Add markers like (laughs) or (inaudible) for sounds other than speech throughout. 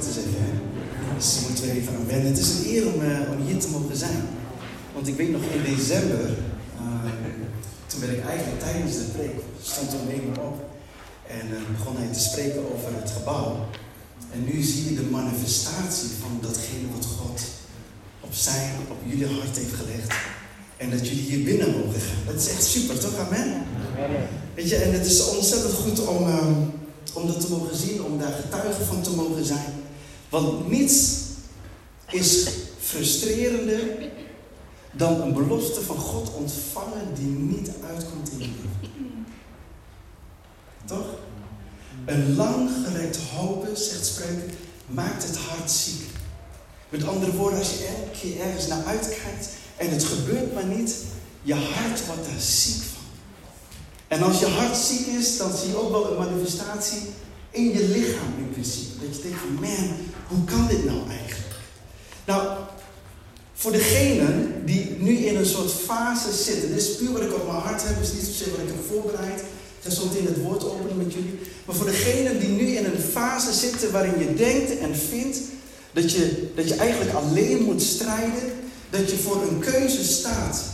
te zeggen. Dus. Het is een eer om, uh, om hier te mogen zijn. Want ik weet nog in december, uh, toen ben ik eigenlijk tijdens de preek, stond er een op. En uh, begon hij te spreken over het gebouw. En nu zie je de manifestatie van datgene wat God op zijn, op jullie hart heeft gelegd. En dat jullie hier binnen mogen gaan. Dat is echt super, toch? Amen? Weet je, en het is ontzettend goed om, uh, om dat te mogen zien, om daar getuige van te mogen zijn. Want niets is frustrerender dan een belofte van God ontvangen die niet uitkomt in je leven. Toch? Een lang gerekt hopen, zegt spreuken, maakt het hart ziek. Met andere woorden, als je elke keer ergens naar uitkijkt en het gebeurt maar niet, je hart wordt daar ziek van. En als je hart ziek is, dan zie je ook wel een manifestatie in je lichaam in principe. Dat je denkt van, man, hoe kan dit nou eigenlijk? Nou, voor degenen die nu in een soort fase zitten, dit is puur wat ik op mijn hart heb, is niet zozeer wat ik heb voorbereid. Ik ga zo meteen het woord openen met jullie. Maar voor degenen die nu in een fase zitten waarin je denkt en vindt dat je, dat je eigenlijk alleen moet strijden, dat je voor een keuze staat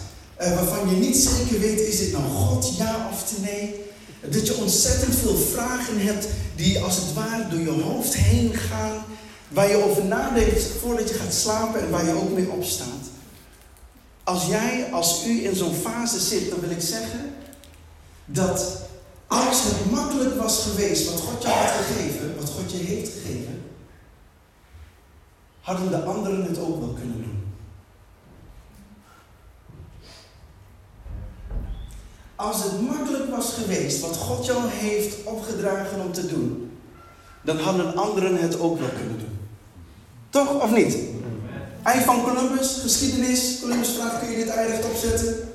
uh, waarvan je niet zeker weet, is dit nou God, ja of nee? Dat je ontzettend veel vragen hebt die als het ware door je hoofd heen gaan, waar je over nadenkt voordat je gaat slapen en waar je ook mee opstaat. Als jij, als u in zo'n fase zit, dan wil ik zeggen dat als het makkelijk was geweest wat God je had gegeven, wat God je heeft gegeven, hadden de anderen het ook wel kunnen doen. Als het makkelijk was geweest wat God jou heeft opgedragen om te doen, dan hadden anderen het ook wel kunnen doen. Toch of niet? Ei van Columbus, geschiedenis, Columbus vraagt: kun je dit ei rechtop zetten?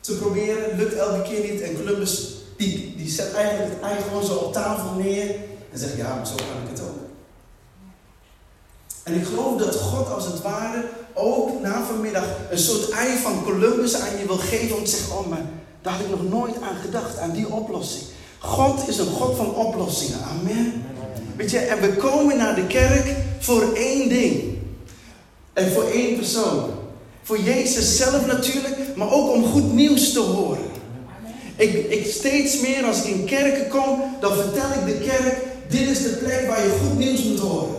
Te proberen, lukt elke keer niet. En Columbus die, die zet eigenlijk het ei gewoon zo op tafel neer en zegt: ja, zo kan ik het ook. En ik geloof dat God als het ware ook na vanmiddag een soort ei van Columbus aan je wil geven om te zeggen: oh, maar daar had ik nog nooit aan gedacht, aan die oplossing. God is een God van oplossingen. Amen. Weet je, en we komen naar de kerk voor één ding. En voor één persoon. Voor Jezus zelf natuurlijk, maar ook om goed nieuws te horen. Ik, ik steeds meer als ik in kerken kom, dan vertel ik de kerk, dit is de plek waar je goed nieuws moet horen.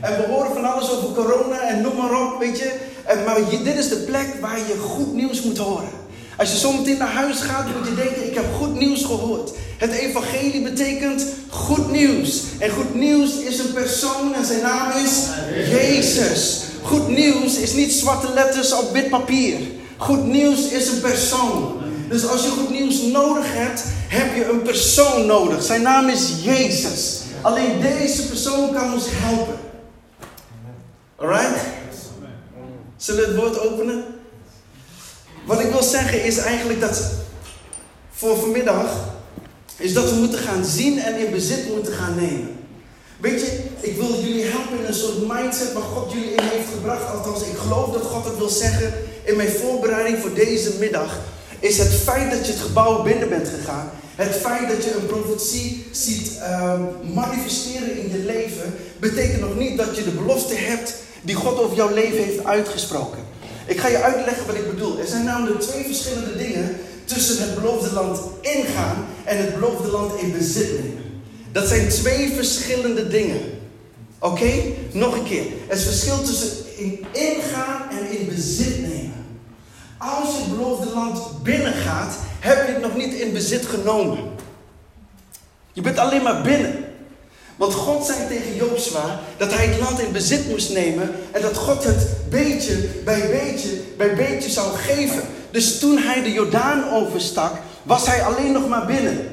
En we horen van alles over corona en noem maar op, weet je. En, maar dit is de plek waar je goed nieuws moet horen. Als je zometeen naar huis gaat, moet je denken: ik heb goed nieuws gehoord. Het evangelie betekent goed nieuws. En goed nieuws is een persoon en zijn naam is Jezus. Goed nieuws is niet zwarte letters op wit papier. Goed nieuws is een persoon. Dus als je goed nieuws nodig hebt, heb je een persoon nodig. Zijn naam is Jezus. Alleen deze persoon kan ons helpen. Alright? Zullen we het woord openen? Wat ik wil zeggen is eigenlijk dat voor vanmiddag is dat we moeten gaan zien en in bezit moeten gaan nemen. Weet je, ik wil jullie helpen in een soort mindset waar God jullie in heeft gebracht. Althans, ik geloof dat God het wil zeggen in mijn voorbereiding voor deze middag. Is het feit dat je het gebouw binnen bent gegaan. Het feit dat je een profetie ziet um, manifesteren in je leven. Betekent nog niet dat je de belofte hebt die God over jouw leven heeft uitgesproken. Ik ga je uitleggen wat ik bedoel. Er zijn namelijk twee verschillende dingen tussen het beloofde land ingaan en het beloofde land in bezit nemen. Dat zijn twee verschillende dingen. Oké? Nog een keer. Er is verschil tussen in ingaan en in bezit nemen. Als je het beloofde land binnengaat, heb je het nog niet in bezit genomen. Je bent alleen maar binnen. Want God zei tegen Jozua dat hij het land in bezit moest nemen en dat God het beetje bij beetje bij beetje zou geven. Dus toen hij de Jordaan overstak, was hij alleen nog maar binnen.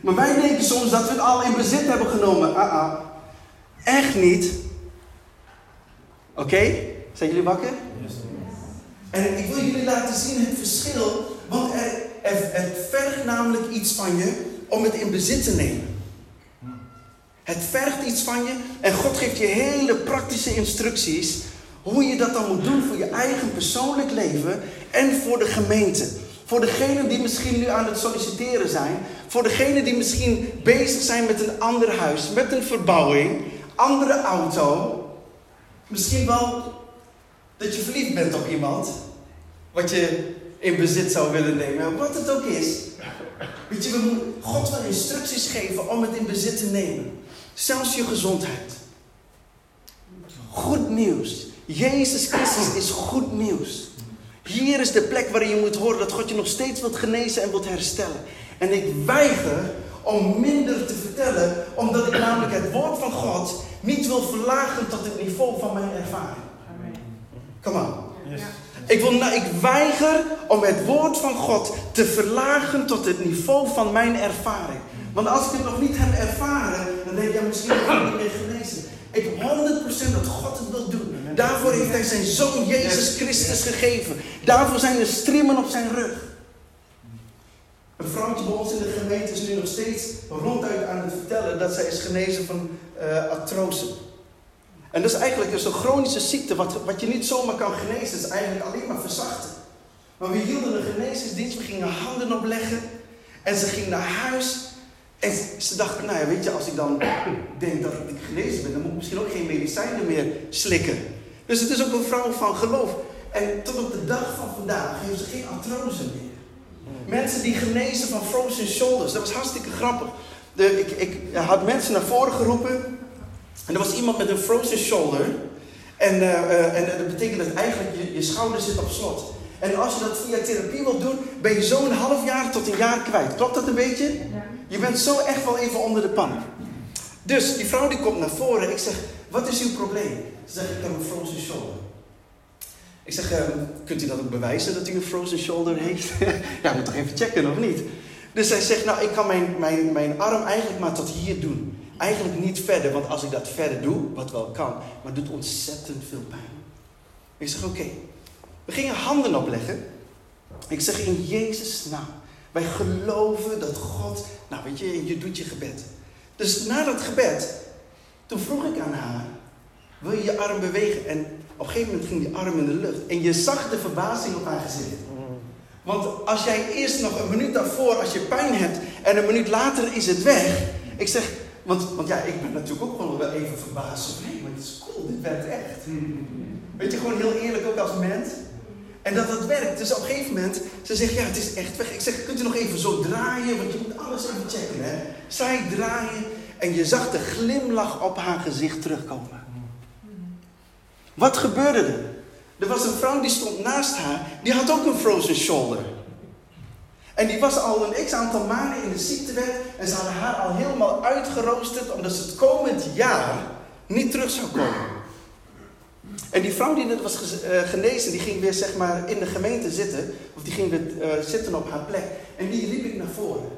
Maar wij denken soms dat we het al in bezit hebben genomen. Ah, ah. Echt niet. Oké? Zijn jullie wakker? En ik wil jullie laten zien het verschil. Want er, er, het vergt namelijk iets van je om het in bezit te nemen. Het vergt iets van je en God geeft je hele praktische instructies hoe je dat dan moet doen voor je eigen persoonlijk leven en voor de gemeente. Voor degenen die misschien nu aan het solliciteren zijn. Voor degenen die misschien bezig zijn met een ander huis, met een verbouwing, andere auto. Misschien wel dat je verliefd bent op iemand. Wat je in bezit zou willen nemen. Wat het ook is. Weet je, we moeten God wel instructies geven om het in bezit te nemen. Zelfs je gezondheid. Goed nieuws. Jezus Christus is goed nieuws. Hier is de plek waarin je moet horen dat God je nog steeds wilt genezen en wilt herstellen. En ik weiger om minder te vertellen, omdat ik namelijk het woord van God niet wil verlagen tot het niveau van mijn ervaring. Kom aan. Ik, wil, ik weiger om het woord van God te verlagen tot het niveau van mijn ervaring. Want als ik het nog niet heb ervaren, denk je misschien nog niet meer gelezen. Ik 100% dat God het wil doen. Daarvoor heeft hij zijn zoon Jezus Christus gegeven. Daarvoor zijn er streamen op zijn rug. Een vrouwtje bij ons in de gemeente is nu nog steeds ronduit aan het vertellen dat zij is genezen van uh. En dat is eigenlijk een chronische ziekte, wat, wat je niet zomaar kan genezen, dat is eigenlijk alleen maar verzachten. Maar we hielden een genezingsdienst, we gingen handen opleggen en ze ging naar huis. En ze dacht, nou ja, weet je, als ik dan (coughs) denk dat ik genezen ben, dan moet ik misschien ook geen medicijnen meer slikken. Dus het is ook een vrouw van geloof. En tot op de dag van vandaag heeft ze geen artrose meer. Mensen die genezen van frozen shoulders, dat was hartstikke grappig. De, ik, ik had mensen naar voren geroepen en er was iemand met een frozen shoulder. En, uh, en dat betekent dat eigenlijk je, je schouder zit op slot. En als je dat via therapie wilt doen, ben je zo een half jaar tot een jaar kwijt. Klopt dat een beetje? Ja. Je bent zo echt wel even onder de pan. Dus die vrouw die komt naar voren. Ik zeg, wat is uw probleem? Ze zegt, ik heb een frozen shoulder. Ik zeg, uh, kunt u dat ook bewijzen dat u een frozen shoulder heeft? (laughs) ja, moet toch even checken of niet? Dus zij zegt, nou ik kan mijn, mijn, mijn arm eigenlijk maar tot hier doen eigenlijk niet verder, want als ik dat verder doe, wat wel kan, maar doet ontzettend veel pijn. Ik zeg: Oké, we gingen handen opleggen. Ik zeg in Jezus naam. Wij geloven dat God, nou weet je, je doet je gebed. Dus na dat gebed, toen vroeg ik aan haar: Wil je je arm bewegen? En op een gegeven moment ging die arm in de lucht. En je zag de verbazing op haar gezicht. Want als jij eerst nog een minuut daarvoor, als je pijn hebt, en een minuut later is het weg. Ik zeg, want, want ja, ik ben natuurlijk ook gewoon wel even verbaasd. Nee, maar het is cool, dit werkt echt. Weet je, gewoon heel eerlijk ook als mens. En dat het werkt. Dus op een gegeven moment, ze zegt, ja, het is echt weg. Ik zeg, kunt u nog even zo draaien? Want je moet alles even checken, hè. Zij draaien en je zag de glimlach op haar gezicht terugkomen. Wat gebeurde er? Er was een vrouw die stond naast haar, die had ook een frozen shoulder. En die was al een x aantal maanden in de ziektewet. En ze hadden haar al helemaal uitgeroosterd. Omdat ze het komend jaar niet terug zou komen. En die vrouw die net was eh, genezen, die ging weer zeg maar in de gemeente zitten. Of die ging weer uh, zitten op haar plek. En die riep ik naar voren.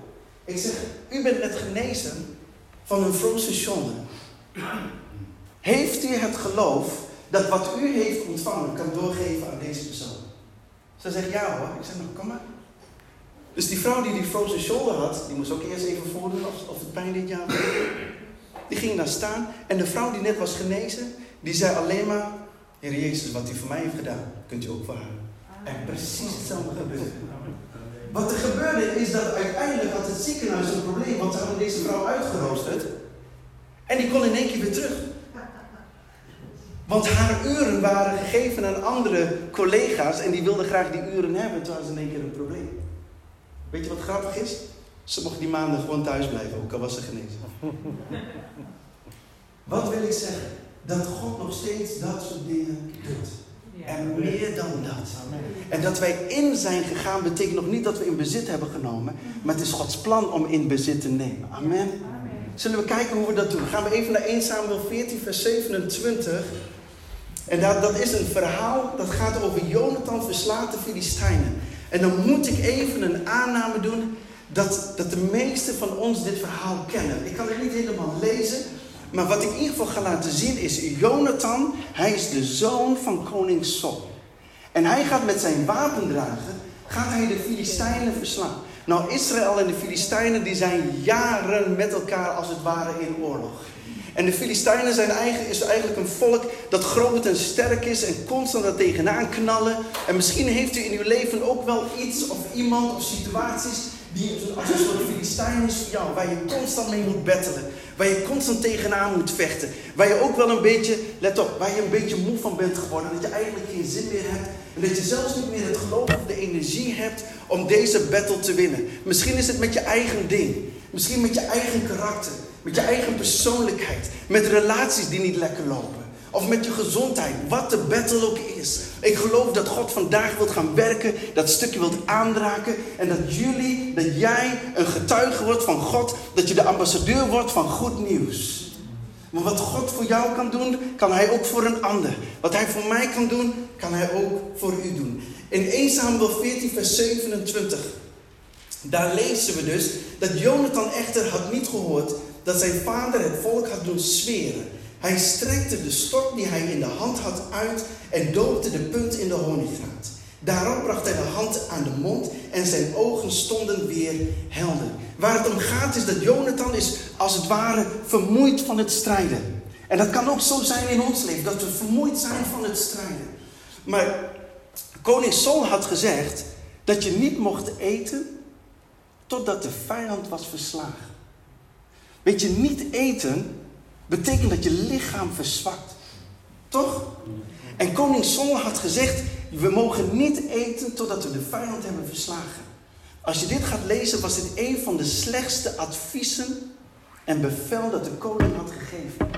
Ik zeg, u bent net genezen van een frozen shoulder. Heeft u het geloof dat wat u heeft ontvangen kan doorgeven aan deze persoon? Ze zegt ja hoor. Ik zeg, nou kom maar. Dus die vrouw die die frozen shoulder had, die moest ook eerst even voordoen of, het pijn dit jaar. Die ging daar staan en de vrouw die net was genezen, die zei alleen maar, Heer Jezus, wat u voor mij heeft gedaan, kunt u ook voor haar. En precies hetzelfde gebeurde. Wat er gebeurde is dat uiteindelijk had het ziekenhuis een probleem, want ze hadden deze vrouw uitgeroosterd. En die kon in één keer weer terug. Want haar uren waren gegeven aan andere collega's en die wilden graag die uren hebben, toen hadden ze in één keer een probleem. Weet je wat grappig is? Ze mocht die maanden gewoon thuis blijven, ook al was ze genezen. (laughs) wat wil ik zeggen? Dat God nog steeds dat soort dingen doet. En meer dan dat. En dat wij in zijn gegaan betekent nog niet dat we in bezit hebben genomen. Maar het is Gods plan om in bezit te nemen. Amen. Zullen we kijken hoe we dat doen? Gaan we even naar 1 Samuel 14, vers 27. En dat, dat is een verhaal dat gaat over Jonathan verslaat de Filistijnen. En dan moet ik even een aanname doen dat, dat de meesten van ons dit verhaal kennen. Ik kan het niet helemaal lezen, maar wat ik in ieder geval ga laten zien is Jonathan, hij is de zoon van koning Saul. En hij gaat met zijn wapendrager, gaat hij de Filistijnen verslaan. Nou, Israël en de Filistijnen die zijn jaren met elkaar als het ware in oorlog. En de Filistijnen zijn eigenlijk, is eigenlijk een volk dat groot en sterk is en constant er tegenaan knallen. En misschien heeft u in uw leven ook wel iets of iemand of situaties die een soort Filistijn is voor jou, waar je constant mee moet battelen. Waar je constant tegenaan moet vechten. Waar je ook wel een beetje, let op, waar je een beetje moe van bent geworden. Dat je eigenlijk geen zin meer hebt. En dat je zelfs niet meer het geloof of de energie hebt om deze battle te winnen. Misschien is het met je eigen ding. Misschien met je eigen karakter. Met je eigen persoonlijkheid. Met relaties die niet lekker lopen. Of met je gezondheid, wat de battle ook is. Ik geloof dat God vandaag wilt gaan werken, dat stukje wilt aanraken. En dat jullie, dat jij een getuige wordt van God. Dat je de ambassadeur wordt van goed nieuws. Maar wat God voor jou kan doen, kan Hij ook voor een ander. Wat Hij voor mij kan doen, kan Hij ook voor u doen. In 1 Samuel 14, vers 27, daar lezen we dus dat Jonathan echter had niet gehoord dat zijn vader het volk had doen zweren. Hij strekte de stok die hij in de hand had uit en doopte de punt in de honingraat. Daarop bracht hij de hand aan de mond en zijn ogen stonden weer helder. Waar het om gaat is dat Jonathan is als het ware vermoeid van het strijden. En dat kan ook zo zijn in ons leven, dat we vermoeid zijn van het strijden. Maar koning Saul had gezegd dat je niet mocht eten totdat de vijand was verslagen. Weet je, niet eten betekent dat je lichaam verzwakt. Toch? En koning Saul had gezegd, we mogen niet eten totdat we de vijand hebben verslagen. Als je dit gaat lezen, was dit een van de slechtste adviezen en bevel dat de koning had gegeven.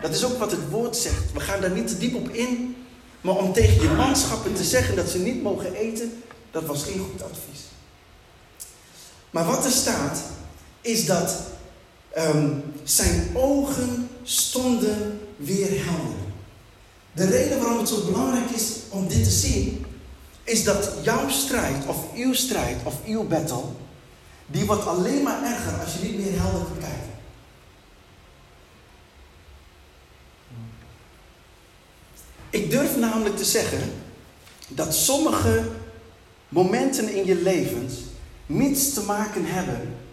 Dat is ook wat het woord zegt. We gaan daar niet te diep op in. Maar om tegen je manschappen te zeggen dat ze niet mogen eten, dat was geen goed advies. Maar wat er staat, is dat Ehm, zijn ogen stonden weer helder. De reden waarom het zo belangrijk is om dit te zien, is dat jouw strijd, of uw strijd, of uw battle, die wordt alleen maar erger als je niet meer helder kan kijken. Ik durf namelijk te zeggen dat sommige momenten in je levens niets te maken hebben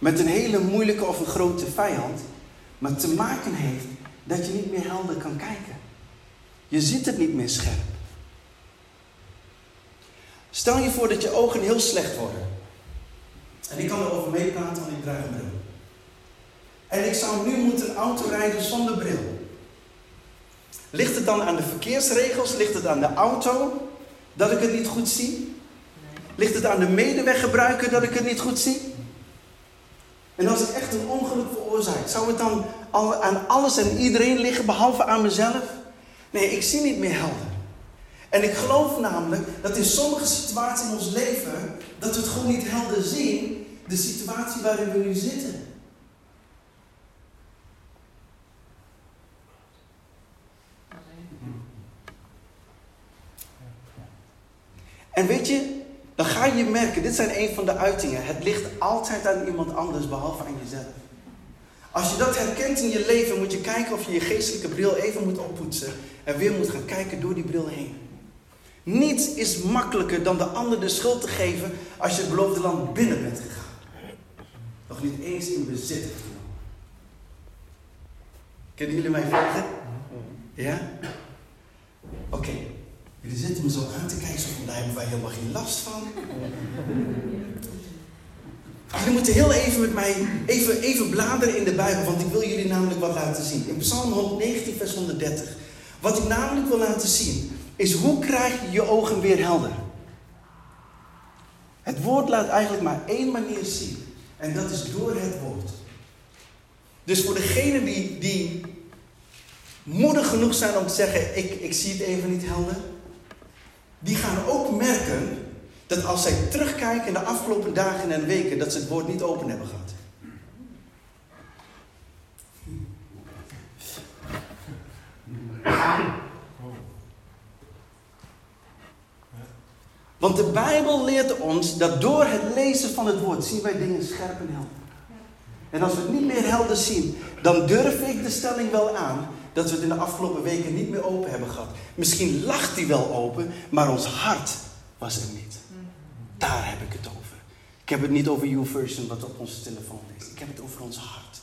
met een hele moeilijke of een grote vijand, maar te maken heeft dat je niet meer helder kan kijken. Je ziet het niet meer scherp. Stel je voor dat je ogen heel slecht worden. En ik kan erover meepraten, want ik draag een bril. En ik zou nu moeten auto rijden zonder bril. Ligt het dan aan de verkeersregels? Ligt het aan de auto dat ik het niet goed zie? Ligt het aan de medeweggebruiker dat ik het niet goed zie? En als ik echt een ongeluk veroorzaak, zou het dan aan alles en iedereen liggen behalve aan mezelf? Nee, ik zie niet meer helder. En ik geloof namelijk dat in sommige situaties in ons leven, dat we het gewoon niet helder zien, de situatie waarin we nu zitten. En weet je, dan ga je merken, dit zijn een van de uitingen. Het ligt altijd aan iemand anders behalve aan jezelf. Als je dat herkent in je leven, moet je kijken of je je geestelijke bril even moet oppoetsen en weer moet gaan kijken door die bril heen. Niets is makkelijker dan de ander de schuld te geven als je het beloofde land binnen bent gegaan. Nog niet eens in bezit. Kunnen jullie mij volgen? Ja? Oké. Jullie zitten me zo aan te kijken, zo van daar hebben wij helemaal geen last van. (laughs) Jullie moeten heel even met mij even, even bladeren in de Bijbel, want ik wil jullie namelijk wat laten zien. In Psalm 119, vers 130. Wat ik namelijk wil laten zien, is hoe krijg je je ogen weer helder? Het woord laat eigenlijk maar één manier zien. En dat is door het woord. Dus voor degenen die, die moedig genoeg zijn om te zeggen: ik, ik zie het even niet helder die gaan ook merken dat als zij terugkijken de afgelopen dagen en weken, dat ze het woord niet open hebben gehad. Want de Bijbel leert ons dat door het lezen van het woord zien wij dingen scherp en helder. En als we niet meer helder zien, dan durf ik de stelling wel aan dat we het in de afgelopen weken niet meer open hebben gehad. Misschien lacht die wel open, maar ons hart was er niet. Daar heb ik het over. Ik heb het niet over YouVersion wat op onze telefoon is. Ik heb het over ons hart.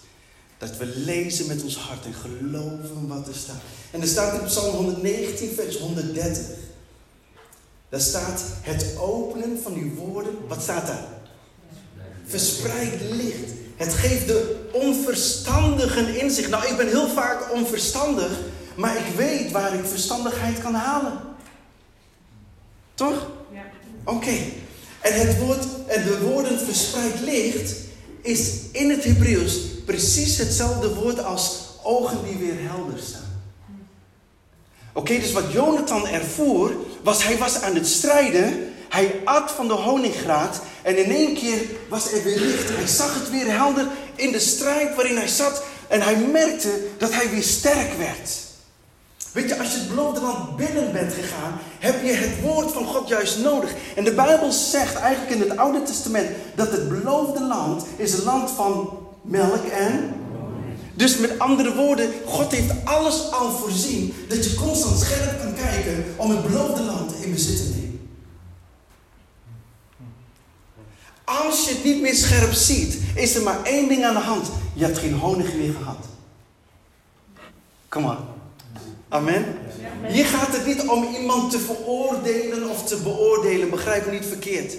Dat we lezen met ons hart en geloven wat er staat. En er staat in Psalm 119, vers 130. Daar staat het openen van uw woorden. Wat staat daar? Verspreid licht. Het geeft de onverstandigen inzicht. Nou, ik ben heel vaak onverstandig, maar ik weet waar ik verstandigheid kan halen. Toch? Ja. Oké. En het woord, en de woorden verspreid licht is in het Hebreeuws precies hetzelfde woord als ogen die weer helder staan. Oké, dus wat Jonathan ervoer, was hij was aan het strijden. Hij at van de honinggraat en in één keer was er weer licht. Hij zag het weer helder in de strijd waarin hij zat. En hij merkte dat hij weer sterk werd. Weet je, als je het beloofde land binnen bent gegaan, heb je het woord van God juist nodig. En de Bijbel zegt eigenlijk in het Oude Testament dat het beloofde land is een land van melk en. Dus met andere woorden, God heeft alles al voorzien dat je constant scherp kan kijken om het beloofde land in bezit te nemen. Als je het niet meer scherp ziet, is er maar één ding aan de hand. Je hebt geen honig meer gehad. Kom maar. Amen. Hier gaat het niet om iemand te veroordelen of te beoordelen. Begrijp me niet verkeerd.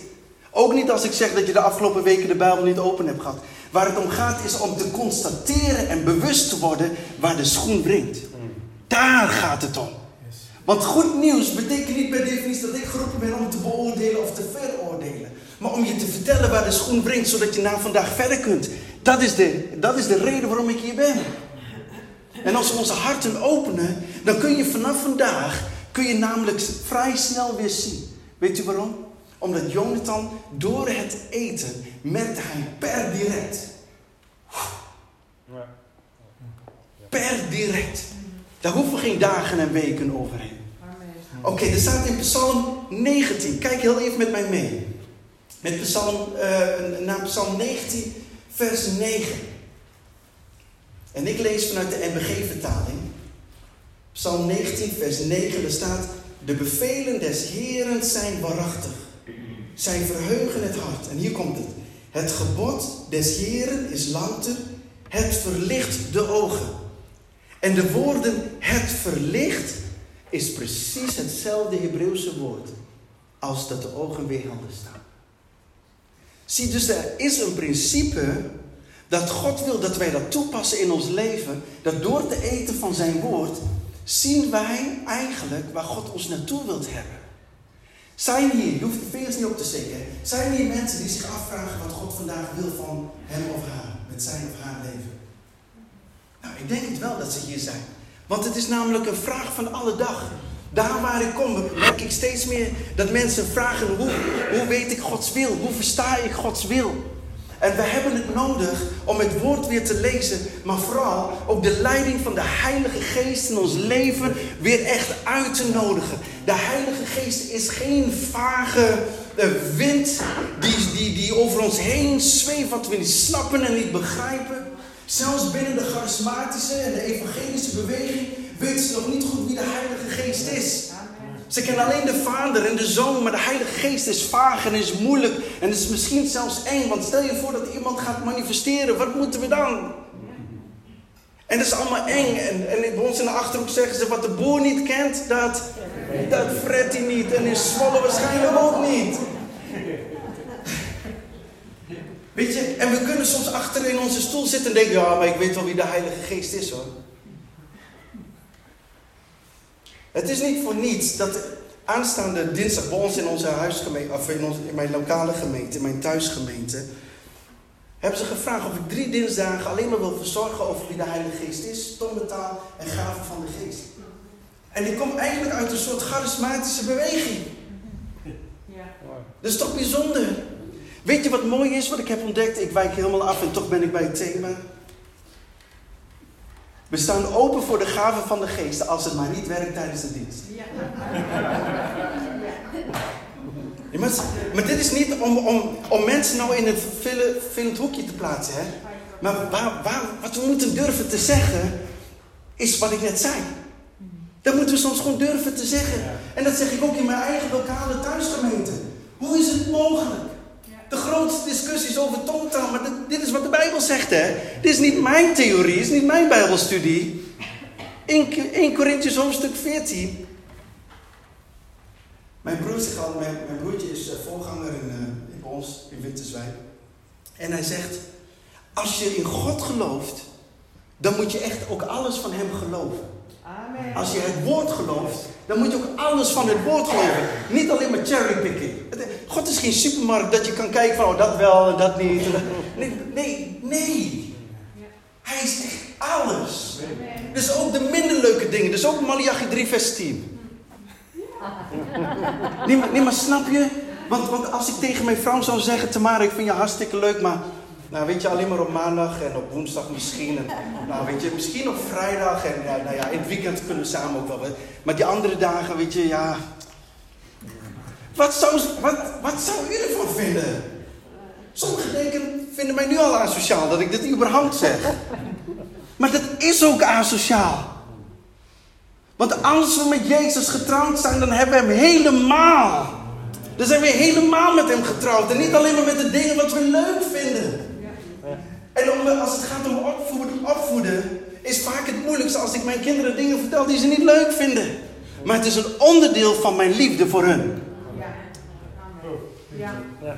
Ook niet als ik zeg dat je de afgelopen weken de Bijbel niet open hebt gehad. Waar het om gaat is om te constateren en bewust te worden waar de schoen wringt. Daar gaat het om. Want goed nieuws betekent niet per definitie dat ik geroepen ben om te beoordelen of te veroordelen. Maar om je te vertellen waar de schoen wringt, zodat je na vandaag verder kunt. Dat is de, dat is de reden waarom ik hier ben. En als we onze harten openen, dan kun je vanaf vandaag, kun je namelijk vrij snel weer zien. Weet u waarom? Omdat Jonathan door het eten merkte hij per direct. Per direct. Daar hoeven geen dagen en weken overheen. Oké, er staat in Psalm 19. Kijk heel even met mij mee. Met Psalm, uh, naar Psalm 19, vers 9. En ik lees vanuit de MBG-vertaling. Psalm 19, vers 9, daar staat: De bevelen des Heren zijn waarachtig. Zij verheugen het hart. En hier komt het. Het gebod des Heren is louter. Het verlicht de ogen. En de woorden het verlicht is precies hetzelfde Hebreeuwse woord als dat de ogen weer helder staan. Zie, dus er is een principe dat God wil dat wij dat toepassen in ons leven. Dat door te eten van zijn woord zien wij eigenlijk waar God ons naartoe wilt hebben. Zijn hier, je hoeft de vingers niet op te steken, zijn hier mensen die zich afvragen wat God vandaag wil van hem of haar, met zijn of haar leven? Nou, ik denk het wel dat ze hier zijn. Want het is namelijk een vraag van alle dag. Daar waar ik kom, merk ik steeds meer dat mensen vragen: hoe, hoe weet ik Gods wil? Hoe versta ik Gods wil? En we hebben het nodig om het woord weer te lezen, maar vooral ook de leiding van de Heilige Geest in ons leven weer echt uit te nodigen. De Heilige Geest is geen vage eh, wind die, die, die over ons heen zweeft, wat we niet snappen en niet begrijpen. Zelfs binnen de charismatische en de evangelische beweging weten ze nog niet goed wie de Heilige Geest is. Ze kennen alleen de Vader en de Zoon, maar de Heilige Geest is vaag en is moeilijk en is misschien zelfs eng. Want stel je voor dat iemand gaat manifesteren, wat moeten we dan? En dat is allemaal eng. En, en bij ons in de achterhoek zeggen ze: wat de boer niet kent, dat, dat fret hij niet. En in Zwolle waarschijnlijk ook niet. Weet je, en we kunnen soms achter in onze stoel zitten en denken: ja, maar ik weet wel wie de Heilige Geest is hoor. Het is niet voor niets dat aanstaande dinsdag bij ons in onze huisgemeente, of in, in mijn lokale gemeente, in mijn thuisgemeente, hebben ze gevraagd of ik drie dinsdagen alleen maar wil verzorgen over wie de Heilige Geest is, tongentaal en gaven van de Geest. En die komt eigenlijk uit een soort charismatische beweging. Ja. Dat is toch bijzonder? Weet je wat mooi is, wat ik heb ontdekt? Ik wijk helemaal af en toch ben ik bij het thema. We staan open voor de gaven van de geest als het maar niet werkt tijdens de dienst. Ja. maar, maar, dit is niet om, om, om mensen nou in een vervelend hoekje te plaatsen. Hè? Maar waar, waar, wat we moeten durven te zeggen, is wat ik net zei. Dat moeten we soms gewoon durven te zeggen. En dat zeg ik ook in mijn eigen lokale thuisgemeente. Hoe is het mogelijk? De grootste discussies over tongtaal, maar dit is wat de Bijbel zegt, hè. Dit is niet mijn theorie, dit is niet mijn Bijbelstudie. In 1 Corinthians hoofdstuk 14. Mijn, broer zegt al, mijn, mijn broertje is eh, voorganger in, uh, in ons, in Winterswijk. En hij zegt, als je in God gelooft, dan moet je echt ook alles van hem geloven. Amen. Als je het woord gelooft, dan moet je ook alles van het woord geloven. Niet alleen maar cherrypicking. God is geen supermarkt dat je kan kijken van oh, dat wel en dat niet. Nee, nee. Hij is echt alles. Dus ook de minder leuke dingen. Dus ook Malachi 3 vers 10. Nee, maar, snap je? Want, want als ik tegen mijn vrouw zou zeggen, Tamara, ik vind je hartstikke leuk, maar nou, weet je, alleen maar op maandag en op woensdag misschien. En, nou, weet je, misschien op vrijdag en nou ja, in het weekend kunnen we samen ook wel. Maar die andere dagen, weet je, ja. Wat zou, wat, wat zou u ervan vinden? Sommigen denken, vinden mij nu al asociaal dat ik dit überhaupt zeg. Maar dat is ook asociaal. Want als we met Jezus getrouwd zijn, dan hebben we hem helemaal. Dan zijn we helemaal met hem getrouwd. En niet alleen maar met de dingen wat we leuk vinden. En als het gaat om opvoeden, is vaak het moeilijkste als ik mijn kinderen dingen vertel die ze niet leuk vinden. Maar het is een onderdeel van mijn liefde voor hun. Ja. Ja.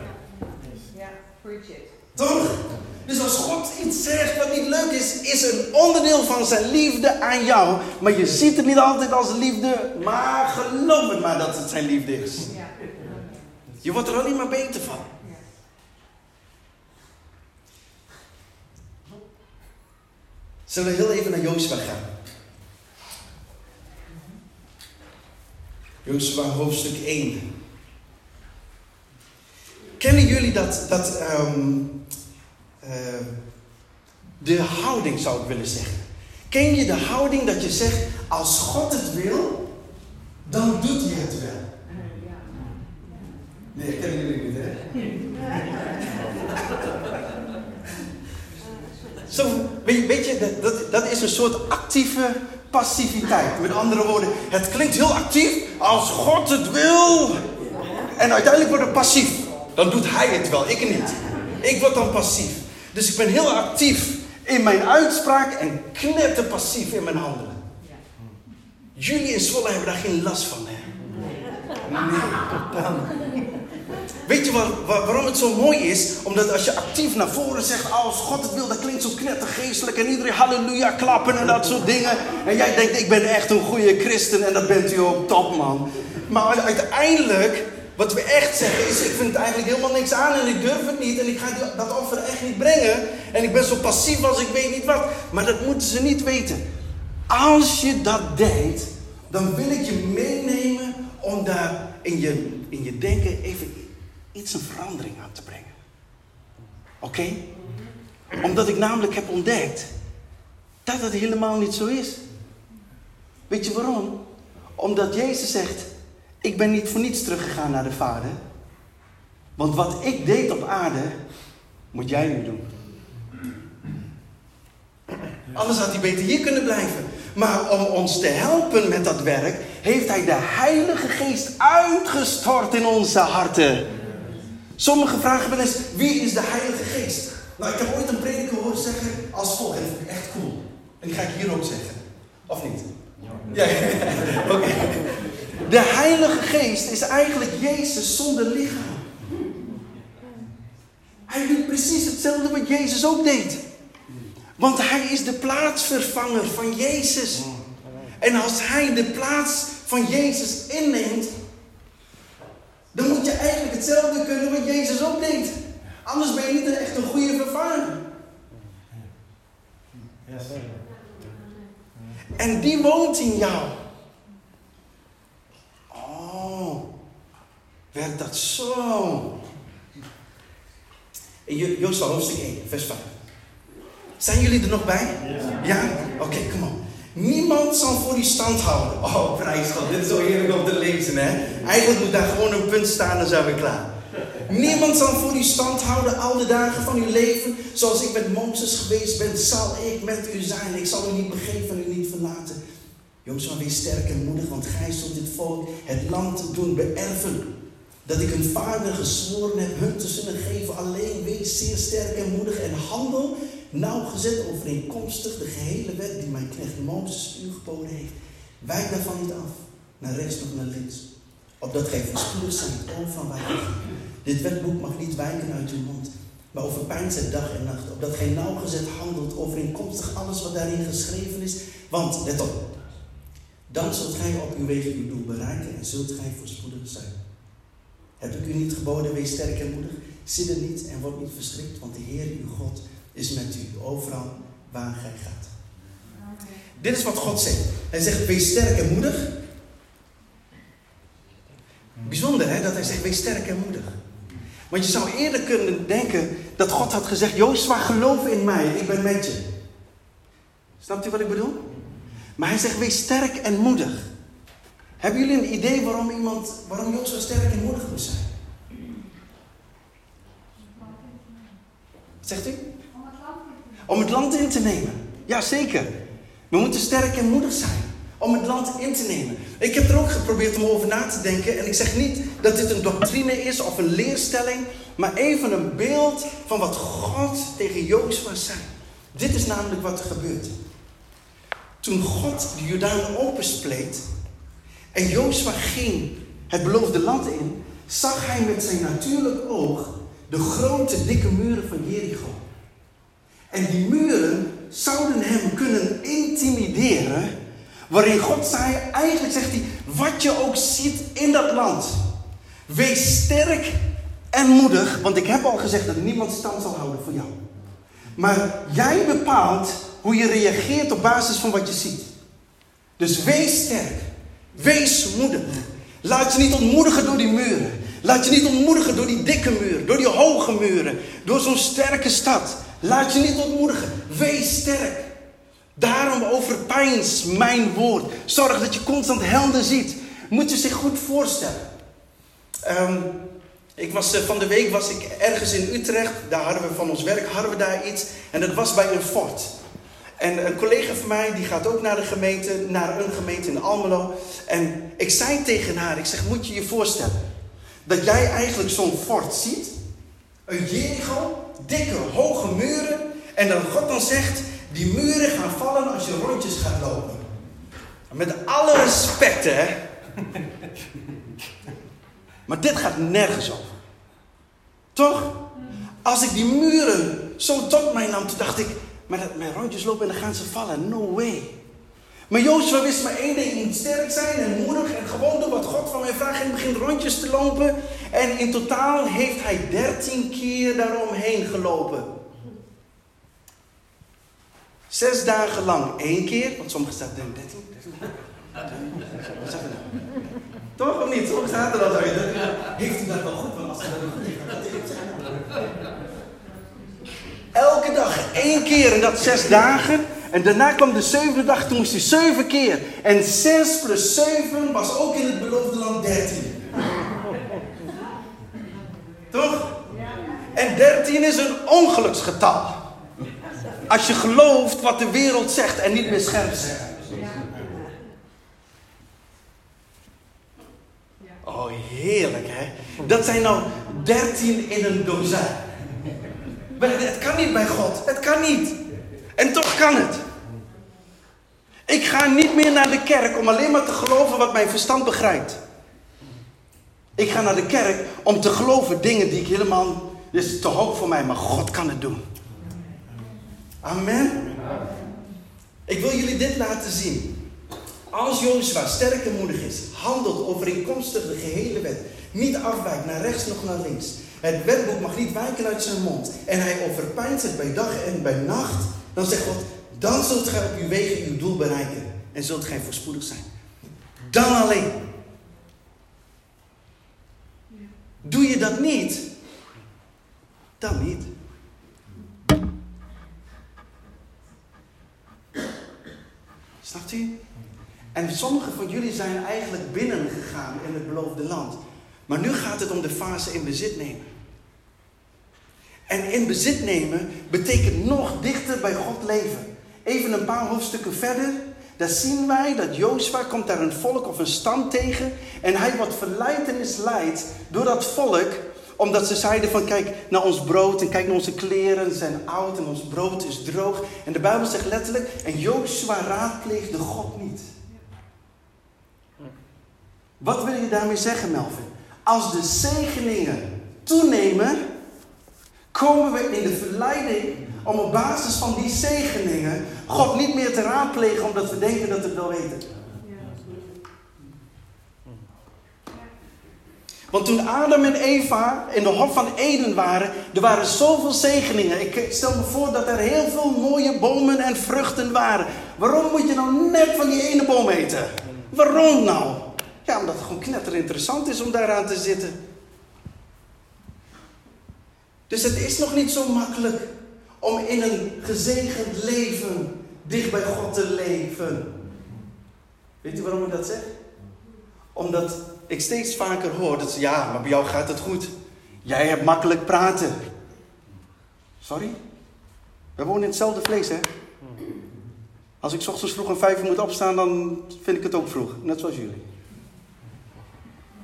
Ja. Preach it. Toch? Dus als God iets zegt wat niet leuk is, is een onderdeel van zijn liefde aan jou. Maar je ziet het niet altijd als liefde, maar geloof het maar dat het zijn liefde is. Je wordt er alleen maar beter van. Zullen we heel even naar Jozua gaan? Jozua hoofdstuk 1. Kennen jullie dat, dat um, uh, de houding zou ik willen zeggen? Ken je de houding dat je zegt, als God het wil, dan doet hij het wel? Nee, kennen jullie niet, hè? Zo, weet je, dat, dat is een soort actieve passiviteit. Met andere woorden, het klinkt heel actief als God het wil. En uiteindelijk wordt het passief. Dan doet hij het wel, ik niet. Ik word dan passief. Dus ik ben heel actief in mijn uitspraak en knetter passief in mijn handelen. Jullie in Zwolle hebben daar geen last van, hè? Nee, Weet je waarom het zo mooi is? Omdat als je actief naar voren zegt, als God het wil, dat klinkt zo knettergeestelijk en iedereen halleluja klappen en dat soort dingen. En jij denkt, ik ben echt een goede christen en dat bent u ook top man. Maar uiteindelijk, wat we echt zeggen is, ik vind het eigenlijk helemaal niks aan en ik durf het niet en ik ga dat offer echt niet brengen. En ik ben zo passief als ik weet niet wat. Maar dat moeten ze niet weten. Als je dat denkt, dan wil ik je meenemen om daar in je, in je denken even iets een verandering aan te brengen. Oké? Omdat ik namelijk heb ontdekt dat het helemaal niet zo is. Weet je waarom? Omdat Jezus zegt: Ik ben niet voor niets teruggegaan naar de Vader. Want wat ik deed op aarde, moet jij nu doen. Anders had hij beter hier kunnen blijven. Maar om ons te helpen met dat werk, heeft hij de Heilige Geest uitgestort in onze harten. Sommigen vragen wel eens, wie is de Heilige Geest? Nou, ik heb ooit een prediker horen zeggen als volgt, en dat vind ik echt cool. En die ga ik hier ook zeggen. Of niet? Ja, ja, (laughs) oké. De Heilige Geest is eigenlijk Jezus zonder lichaam. Hij doet precies hetzelfde wat Jezus ook deed. Want hij is de plaatsvervanger van Jezus. En als hij de plaats van Jezus inneemt, dan moet je eigenlijk hetzelfde kunnen wat Jezus ook deed. Anders ben je niet echt een goede vervanger. En die woont in jou. Werkt dat zo? In Jozua hoofdstuk 1, vers 5. Zijn jullie er nog bij? Ja? Oké, okay, kom op. Niemand zal voor die stand houden. Oh, prijsgod, dit is zo heerlijk om te lezen, hè? Eigenlijk moet daar gewoon een punt staan, dan zijn we klaar. Niemand zal voor die stand houden al de dagen van uw leven. Zoals ik met Mozes geweest ben, zal ik met u zijn. Ik zal u niet begeven en u niet verlaten. Maar wees sterk en moedig, want gij zult dit volk het land doen beërven. Dat ik hun vader gezworen heb hun te zullen geven. Alleen wees zeer sterk en moedig en handel nauwgezet overeenkomstig de gehele wet die mijn knecht Mozes u geboden heeft. Wijk daarvan niet af, naar rechts of naar links. Opdat gij voorspoedig zijn, van waar Dit wetboek mag niet wijken uit uw mond, maar overpijnt het dag en nacht. Opdat gij nauwgezet handelt overeenkomstig alles wat daarin geschreven is. Want, let op, dan zult gij op uw wegen uw doel bereiken en zult gij voorspoedig zijn. Heb ik u niet geboden, wees sterk en moedig, er niet en word niet verschrikt, want de Heer uw God is met u overal waar gij gaat. Dit is wat God zegt. Hij zegt, wees sterk en moedig. Bijzonder hè, dat hij zegt, wees sterk en moedig. Want je zou eerder kunnen denken dat God had gezegd, Jozua, geloof in mij, ik ben met je. Snapt u wat ik bedoel? Maar hij zegt, wees sterk en moedig. Hebben jullie een idee waarom iemand, waarom Jozua sterk en moedig moet zijn? Zegt u? Om het land in te nemen. Ja, zeker. We moeten sterk en moedig zijn om het land in te nemen. Ik heb er ook geprobeerd om over na te denken. En ik zeg niet dat dit een doctrine is of een leerstelling. Maar even een beeld van wat God tegen Jozua zei. Dit is namelijk wat er gebeurt. Toen God de Jordaan openspleet en Jozua ging het beloofde land in, zag hij met zijn natuurlijk oog de grote dikke muren van Jericho. En die muren zouden hem kunnen intimideren, waarin God zei, eigenlijk zegt hij, wat je ook ziet in dat land, wees sterk en moedig, want ik heb al gezegd dat niemand stand zal houden voor jou. Maar jij bepaalt hoe je reageert op basis van wat je ziet. Dus wees sterk. Wees moedig. Laat je niet ontmoedigen door die muren. Laat je niet ontmoedigen door die dikke muren, door die hoge muren, door zo'n sterke stad. Laat je niet ontmoedigen. Wees sterk. Daarom overpijns mijn woord. Zorg dat je constant helder ziet. Moet je zich goed voorstellen. Ehm, ik was, eh, van de week was ik ergens in Utrecht. Daar hadden we van ons werk hadden we daar iets. En dat was bij een fort. En een collega van mij, die gaat ook naar de gemeente, naar een gemeente in Almelo. En ik zei tegen haar, ik zeg, moet je je voorstellen dat jij eigenlijk zo'n fort ziet? Een Jericho, dikke, hoge muren. En dan God dan zegt, die muren gaan vallen als je rondjes gaat lopen. Met alle respect, hè. (laughs) Maar dit gaat nergens over. Toch? Als ik die muren zo tot mij nam, toen dacht ik, maar dat mijn rondjes lopen en dan gaan ze vallen. No way. Maar Jozef wist maar één ding. Moet sterk zijn en moedig en gewoon doen wat God van mij vraagt. En begint rondjes te lopen. En in totaal heeft hij dertien keer daaromheen gelopen. Zes dagen lang één keer. Want sommige staat er 13. Wat zeg je nou? Toch of niet? Sommige staat er zo. Heeft u dat wel goed? Want als dat heeft, Elke dag één keer en dat zes dagen. En daarna kwam de zevende dag, toen moest hij zeven keer. En zes plus zeven was ook in het beloofde land dertien. Toch? En dertien is een ongeluksgetal. Als je gelooft wat de wereld zegt en niet meer scherp. Oh, heerlijk hè. Dat zijn nou dertien in een dozijn. Het kan niet bij God. Het kan niet. En toch kan het. Ik ga niet meer naar de kerk om alleen maar te geloven wat mijn verstand begrijpt. Ik ga naar de kerk om te geloven dingen die ik helemaal. Dit is te hoog voor mij, maar God kan het doen. Amen. Ik wil jullie dit laten zien. Als Jozua sterk en moedig is, handelt overeenkomstig de gehele wet, niet afwijkt naar rechts nog naar links, het wetboek mag niet wijken uit zijn mond. En hij overpijnt het bij dag en bij nacht. Dan zegt God, dan zult gij op uw wegen uw doel bereiken. En zult gij voorspoedig zijn. Dan alleen. Doe je dat niet, dan niet. Snapt u? En sommigen van jullie zijn eigenlijk binnengegaan in het beloofde land. Maar nu gaat het om de fase in bezit nemen. En in bezit nemen betekent nog dichter bij God leven. Even een paar hoofdstukken verder. daar zien wij dat Jozua komt daar een volk of een stam tegen. En hij wordt verleid en misleid door dat volk. Omdat ze zeiden van kijk naar ons brood en kijk naar onze kleren. Zijn oud en ons brood is droog. En de Bijbel zegt letterlijk, en Jozua raadpleegde God niet. Wat wil je daarmee zeggen Melvin? Als de zegeningen toenemen, komen we in de verleiding om op basis van die zegeningen God niet meer te raadplegen omdat we denken dat we het wel weten. Want toen Adam en Eva in de Hof van Eden waren, er waren zoveel zegeningen. Ik stel me voor dat er heel veel mooie bomen en vruchten waren. Waarom moet je nou net van die ene boom eten? Waarom nou? Ja, omdat het gewoon knetter interessant is om daaraan te zitten. Dus het is nog niet zo makkelijk om in een gezegend leven dicht bij God te leven. Weet u waarom ik dat zeg? Omdat ik steeds vaker hoor dat ze, ja, maar bij jou gaat het goed. Jij hebt makkelijk praten. Sorry? We wonen in hetzelfde vlees, hè? Als ik ochtends vroeg om vijf uur moet opstaan, dan vind ik het ook vroeg. Net zoals jullie.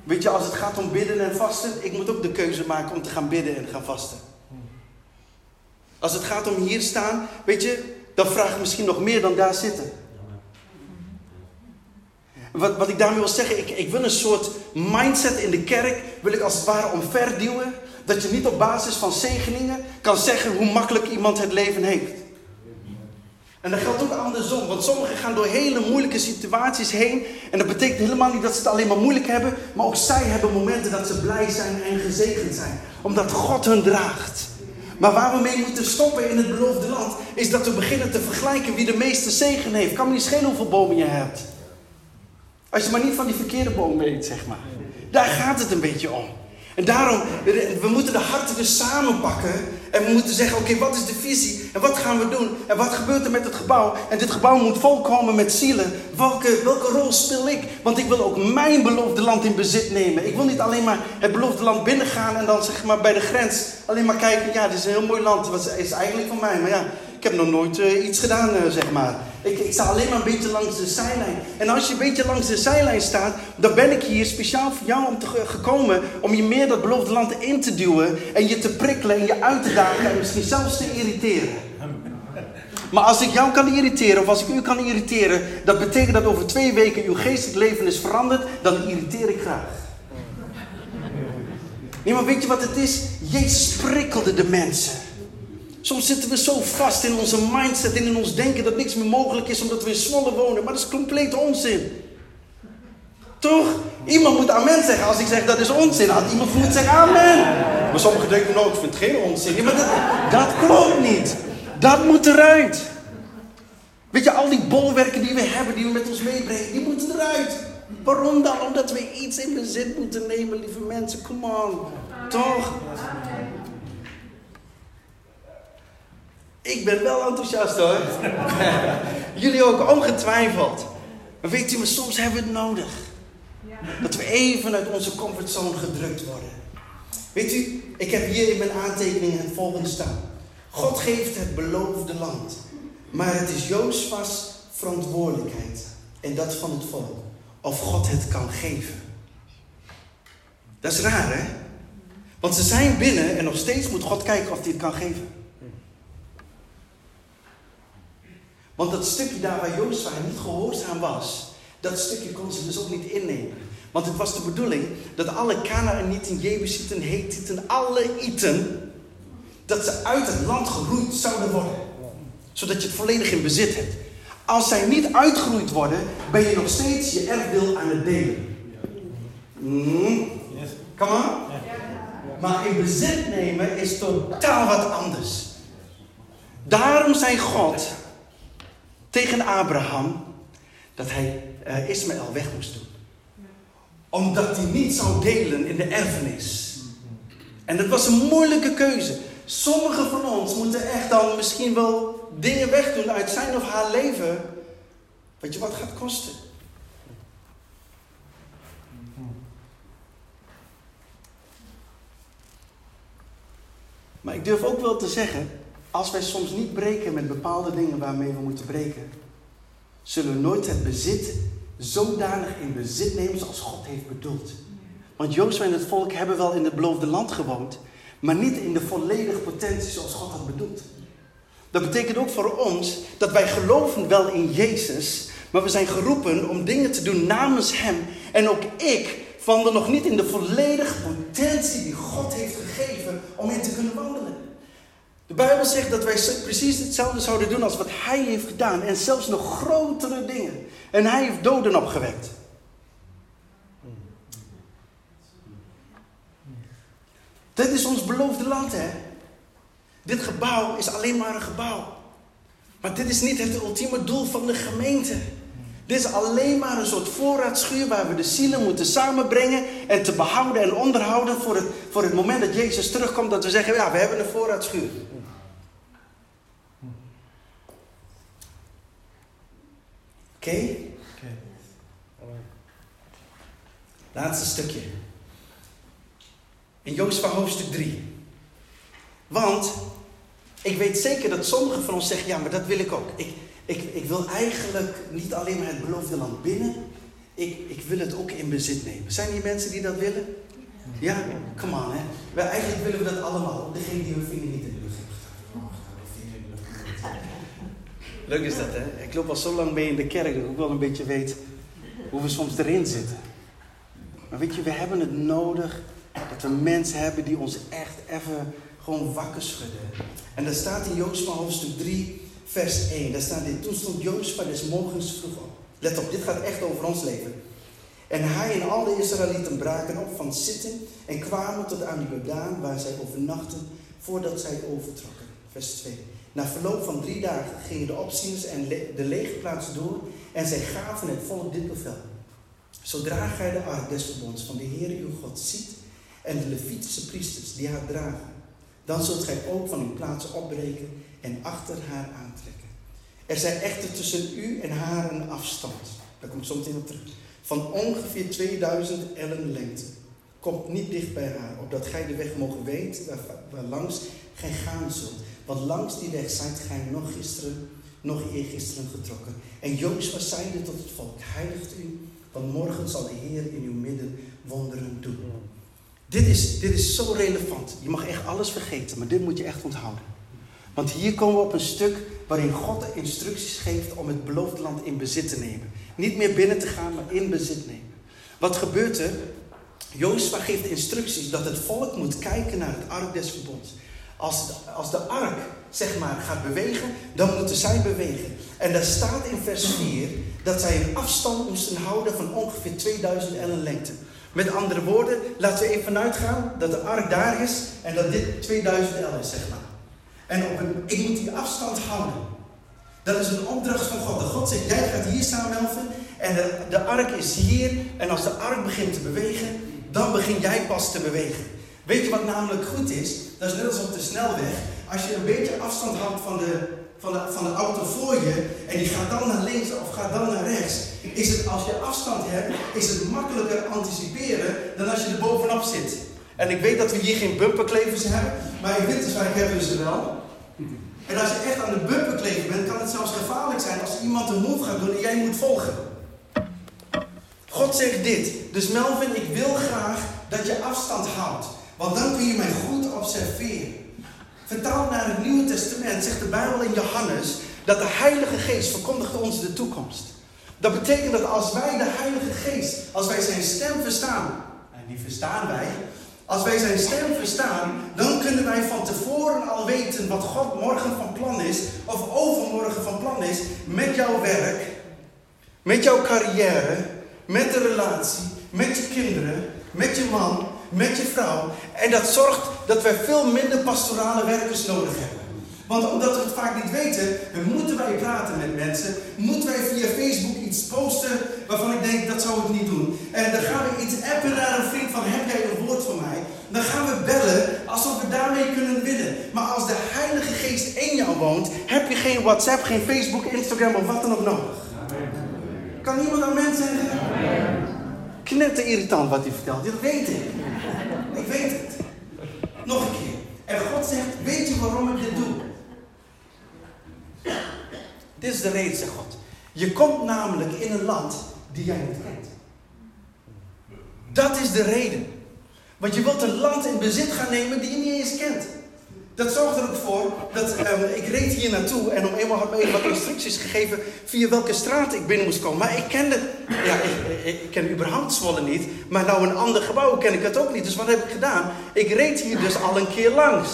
Weet je, als het gaat om bidden en vasten, ik moet ook de keuze maken om te gaan bidden en gaan vasten. Als het gaat om hier staan, weet je, dan vraag ik misschien nog meer dan daar zitten. Wat, wat ik daarmee wil zeggen, ik, ik wil een soort mindset in de kerk, wil ik als het ware omverduwen. Dat je niet op basis van zegeningen kan zeggen hoe makkelijk iemand het leven heeft. En dat geldt ook andersom, want sommigen gaan door hele moeilijke situaties heen. En dat betekent helemaal niet dat ze het alleen maar moeilijk hebben, maar ook zij hebben momenten dat ze blij zijn en gezegend zijn. Omdat God hun draagt. Maar waar we mee moeten stoppen in het beloofde land, is dat we beginnen te vergelijken wie de meeste zegen heeft. Kan me niet schelen hoeveel bomen je hebt. Als je maar niet van die verkeerde boom weet, zeg maar. Daar gaat het een beetje om. En daarom, we moeten de harten dus samenpakken. En we moeten zeggen, oké, wat is de visie? En wat gaan we doen? En wat gebeurt er met het gebouw? En dit gebouw moet volkomen met zielen. Welke, welke rol speel ik? Want ik wil ook mijn beloofde land in bezit nemen. Ik wil niet alleen maar het beloofde land binnengaan en dan zeg maar bij de grens alleen maar kijken. Ja, dit is een heel mooi land. Wat is eigenlijk van mij? Maar ja, heb nog nooit uh, iets gedaan, uh, zeg maar. Ik, ik, sta alleen maar een beetje langs de zijlijn. En als je een beetje langs de zijlijn staat, dan ben ik hier speciaal voor jou om te, gekomen om je meer dat beloofde land in te duwen en je te prikkelen en je uit te dagen en misschien zelfs te irriteren. Maar als ik jou kan irriteren of als ik u kan irriteren, dat betekent dat over twee weken uw geestelijk leven is veranderd, dan irriteer ik graag. Nee, maar weet je wat het is? Jezus prikkelde de mensen. Soms zitten we zo vast in onze mindset en in ons denken dat niks meer mogelijk is omdat we in Zwolle wonen. Maar dat is compleet onzin. Toch? Iemand moet amen zeggen. Als ik zeg dat is onzin, had iemand moet zeggen amen. Maar sommigen denken, nou, ik vind het geen onzin. maar dat, dat klopt niet. Dat moet eruit. Weet je, al die bolwerken die we hebben, die we met ons meebrengen, die moeten eruit. Waarom dan? Omdat we iets in bezit moeten nemen, lieve mensen. Come on. Toch? Ik ben wel enthousiast hoor. (laughs) Jullie ook, ongetwijfeld. Maar weet u, maar soms hebben we het nodig. Dat we even uit onze comfortzone gedrukt worden. Weet u, ik heb hier in mijn aantekeningen het volgende staan. God geeft het beloofde land. Maar het is Joosvas verantwoordelijkheid. En dat van het volk. Of God het kan geven. Dat is raar hè? Want ze zijn binnen en nog steeds moet God kijken of hij het kan geven. Want dat stukje daar waar Jozua niet gehoorzaam was, dat stukje kon ze dus ook niet innemen. Want het was de bedoeling dat alle Canaanieten, Jebusieten, Hethieten, alle Iten, dat ze uit het land geroeid zouden worden. Zodat je het volledig in bezit hebt. Als zij niet uitgeroeid worden, ben je nog steeds je erfdeel aan het delen. Mm. Come on. Maar in bezit nemen is totaal wat anders. Daarom zei God tegen Abraham dat hij uh, Ismaël weg moest doen. Omdat hij niet zou delen in de erfenis. En dat was een moeilijke keuze. Sommigen van ons moeten echt dan misschien wel dingen wegdoen uit zijn of haar leven. Weet je wat gaat kosten? Maar ik durf ook wel te zeggen, als wij soms niet breken met bepaalde dingen waarmee we moeten breken, zullen we nooit het bezit zodanig in bezit nemen zoals God heeft bedoeld. Want Jozef en het volk hebben wel in het beloofde land gewoond, maar niet in de volledige potentie zoals God had bedoeld. Dat betekent ook voor ons dat wij geloven wel in Jezus, maar we zijn geroepen om dingen te doen namens Hem. En ook ik wandel nog niet in de volledige potentie die God heeft gegeven om in te kunnen wandelen. De Bijbel zegt dat wij precies hetzelfde zouden doen als wat Hij heeft gedaan. En zelfs nog grotere dingen. En Hij heeft doden opgewekt. Dit is ons beloofde land, hè? Dit gebouw is alleen maar een gebouw. Maar dit is niet het ultieme doel van de gemeente. Dit is alleen maar een soort voorraadschuur waar we de zielen moeten samenbrengen en te behouden en onderhouden voor het, voor het moment dat Jezus terugkomt, dat we zeggen, ja, we hebben een voorraadschuur. Oké? Okay? Laatste stukje. In Jozef hoofdstuk 3. Want ik weet zeker dat sommigen van ons zeggen, ja, maar dat wil ik ook. Ik, ik, ik wil eigenlijk niet alleen maar het beloofde land binnen, ik, ik wil het ook in bezit nemen. Zijn hier mensen die dat willen? Ja? Come on, hè. Wij, eigenlijk willen we dat allemaal. Degene die hun vinger niet in de lucht heeft Leuk is dat, hè? Ik loop al zo lang mee in de kerk dat ik ook wel een beetje weet hoe we soms erin zitten. Maar weet je, we hebben het nodig dat we mensen hebben die ons echt even gewoon wakker schudden. En dat staat in Jozef hoofdstuk 3, vers 1. Daar staat dit. Toen stond Jozef des morgens vroeg op. Let op, dit gaat echt over ons leven. En hij en al de Israëlieten braken op van zitten en kwamen tot aan de Jordaan waar zij overnachten voordat zij overtrokken. Vers 2. Na verloop van drie dagen gingen de opzieners en de legerplaats door en zij gaven het volk dit bevel. Zodra gij de ark des verbonds van de Heer uw God ziet en de Levitische priesters die haar dragen, dan zult gij ook van uw plaats opbreken en achter haar aantrekken. Er zijn echter tussen u en haar een afstand, daar komt soms in op terug, van ongeveer 2000 ellen lengte. Komt niet dicht bij haar, opdat gij de weg mogen weten waar, waar langs gij gaan zult. Want langs die weg zijt gij nog gisteren, nog eergisteren getrokken. En Jozef zeide tot het volk, heiligt u, want morgen zal de Heer in uw midden wonderen doen. Dit is, dit is zo relevant. Je mag echt alles vergeten, maar dit moet je echt onthouden. Want hier komen we op een stuk waarin God de instructies geeft om het beloofde land in bezit te nemen. Niet meer binnen te gaan, maar in bezit nemen. Wat gebeurt er? Jozef geeft instructies dat het volk moet kijken naar het ark des verbonds. Als de, als de ark, zeg maar, gaat bewegen, dan moeten zij bewegen. En daar staat in vers 4 dat zij een afstand moesten houden van ongeveer 2000 ellen lengte. Met andere woorden, laten we even vanuit gaan dat de ark daar is en dat dit 2000 L is, zeg maar. En op een, ik moet die afstand houden. Dat is een opdracht van God. De God zegt, jij gaat hier staan, Melvin. En de, de ark is hier. En als de ark begint te bewegen, dan begin jij pas te bewegen. Weet je wat namelijk goed is? Dat is net als op de snelweg. Als je een beetje afstand houdt van de, van de, van de auto voor je en die gaat dan naar links of gaat dan naar rechts, is het als je afstand hebt, is het makkelijker anticiperen dan als je er bovenop zit. En ik weet dat we hier geen bumperklevers hebben, maar in Winterswijk hebben we ze wel. En als je echt aan de bumperklever bent, kan het zelfs gevaarlijk zijn als iemand een move gaat doen en jij moet volgen. God zegt dit. Dus Melvin, ik wil graag dat je afstand houdt. Want dan kun je mij goed observeren. Vertaald naar het Nieuwe Testament zegt de Bijbel in Johannes dat de Heilige Geest verkondigt ons de toekomst. Dat betekent dat als wij de Heilige Geest, als wij zijn stem verstaan, en die verstaan wij, als wij zijn stem verstaan, dan kunnen wij van tevoren al weten wat God morgen van plan is, of overmorgen van plan is, met jouw werk, met jouw carrière, met de relatie, met je kinderen, met je man, met je vrouw. En dat zorgt dat wij veel minder pastorale werkers nodig hebben. Want omdat we het vaak niet weten, moeten wij praten met mensen. Moeten wij via Facebook iets posten waarvan ik denk dat zou ik niet doen. En dan gaan we iets appen naar een vriend van heb jij een woord voor mij? Dan gaan we bellen alsof we daarmee kunnen winnen. Maar als de Heilige Geest in jou woont, heb je geen WhatsApp, geen Facebook, Instagram of wat dan ook nodig. Kan iemand aan mensen zeggen? Knetter irritant wat hij vertelt. Dat weet ik. Ik weet het. Nog een keer. En God zegt, weet je waarom ik dit doe? Dit is de reden, zegt God. Je komt namelijk in een land die jij niet kent. Dat is de reden. Want je wilt een land in bezit gaan nemen die je niet eens kent. Dat zorgt er ook voor dat ehm, ik reed hier naartoe en om eenmaal had me even wat instructies gegeven via welke straat ik binnen moest komen. Maar ik kende, ja, ik, ken überhaupt Zwolle niet, maar nou een ander gebouw ken ik het ook niet. Dus wat heb ik gedaan? Ik reed hier dus al een keer langs.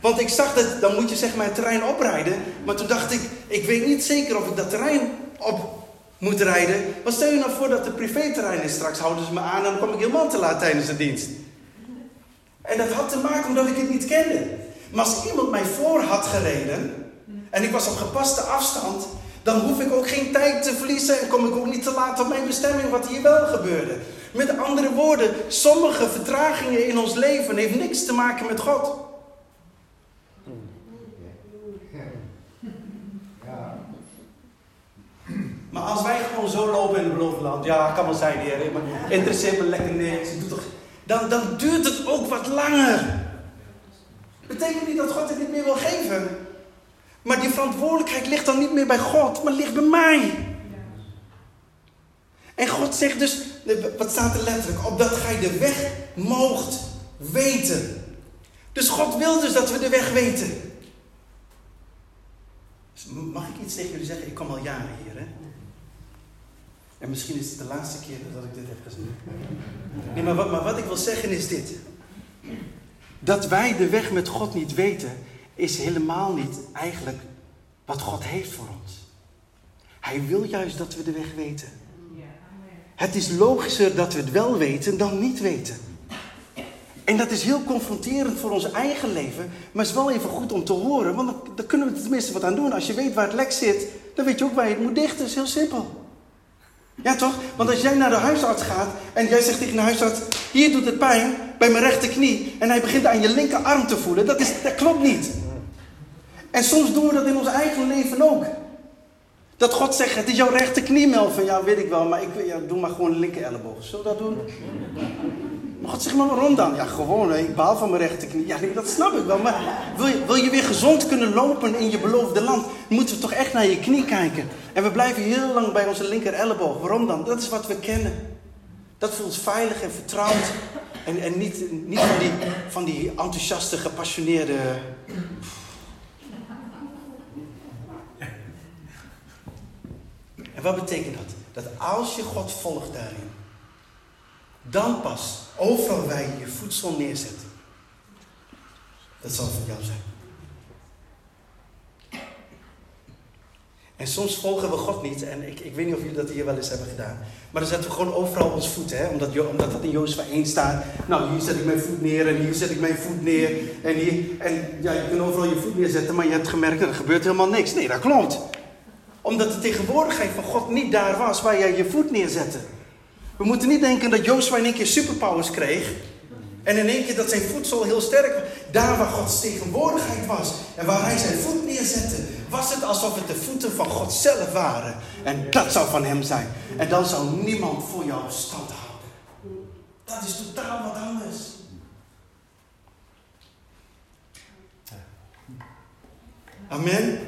Want ik zag dat, dan moet je zeg maar het terrein oprijden. Maar toen dacht ik, ik weet niet zeker of ik dat terrein op moet rijden. Wat stel je nou voor dat het privéterrein is? Straks houden ze me aan en dan kom ik helemaal te laat tijdens de dienst. En dat had te maken omdat ik het niet kende. Maar als iemand mij voor had gereden en ik was op gepaste afstand, dan hoef ik ook geen tijd te verliezen en kom ik ook niet te laat op mijn bestemming, wat hier wel gebeurde. Met andere woorden, sommige vertragingen in ons leven heeft niks te maken met God. Maar als wij gewoon zo lopen in het beloofde land, ja, kan wel zijn, heer, maar interesseert me lekker niks, toch, dan, dan duurt het ook wat langer. Betekent niet dat God het niet meer wil geven. Maar die verantwoordelijkheid ligt dan niet meer bij God, maar ligt bij mij. En God zegt dus, wat staat er letterlijk? Opdat gij de weg moogt weten. Dus God wil dus dat we de weg weten. Dus mag ik iets tegen jullie zeggen? Ik kom al jaren hier, hè? En misschien is het de laatste keer dat ik dit heb gezien. Nee, maar wat, maar wat ik wil zeggen is dit. Dat wij de weg met God niet weten, is helemaal niet eigenlijk wat God heeft voor ons. Hij wil juist dat we de weg weten. Het is logischer dat we het wel weten dan niet weten. En dat is heel confronterend voor ons eigen leven, maar is wel even goed om te horen, want dan, kunnen we tenminste wat aan doen. Als je weet waar het lek zit, dan weet je ook waar je het moet dichten. Dat is heel simpel. Ja toch? Want als jij naar de huisarts gaat en jij zegt tegen de huisarts: Hier doet het pijn bij mijn rechterknie. En hij begint aan je linkerarm te voelen. Dat, is, dat klopt niet. En soms doen we dat in ons eigen leven ook. Dat God zegt: Het is jouw rechterknie, Melvin. Ja, weet ik wel, maar ik ja, doe maar gewoon linker elleboog. Zullen we dat doen? Maar God zegt maar waarom dan? Ja, gewoon, ik baal van mijn rechterknie. Ja, dat snap ik wel. Maar wil je, wil je weer gezond kunnen lopen in je beloofde land, moeten we toch echt naar je knie kijken. En we blijven heel lang bij onze linker elleboog. Waarom dan? Dat is wat we kennen. Dat voelt veilig en vertrouwd. En, en niet, niet van, die, van die enthousiaste, gepassioneerde. En wat betekent dat? Dat als je God volgt daarin, dan pas overal waar je je voedsel neerzet, dat zal van jou zijn. En soms volgen we God niet. En ik, ik weet niet of jullie dat hier wel eens hebben gedaan. Maar dan zetten we gewoon overal ons voet. Hè? Omdat, omdat dat in Jozef 1 staat. Nou, hier zet ik mijn voet neer en hier zet ik mijn voet neer. En, hier, en ja, je kunt overal je voet neerzetten. Maar je hebt gemerkt, er gebeurt helemaal niks. Nee, dat klopt. Omdat de tegenwoordigheid van God niet daar was waar jij je voet neerzette. We moeten niet denken dat Jozef in één keer superpowers kreeg. En in één keer dat zijn voedsel heel sterk was. Daar waar Gods tegenwoordigheid was en waar hij zijn voet neerzette, was het alsof het de voeten van God zelf waren. En dat zou van hem zijn. En dan zou niemand voor jou stand houden. Dat is totaal wat anders. Amen.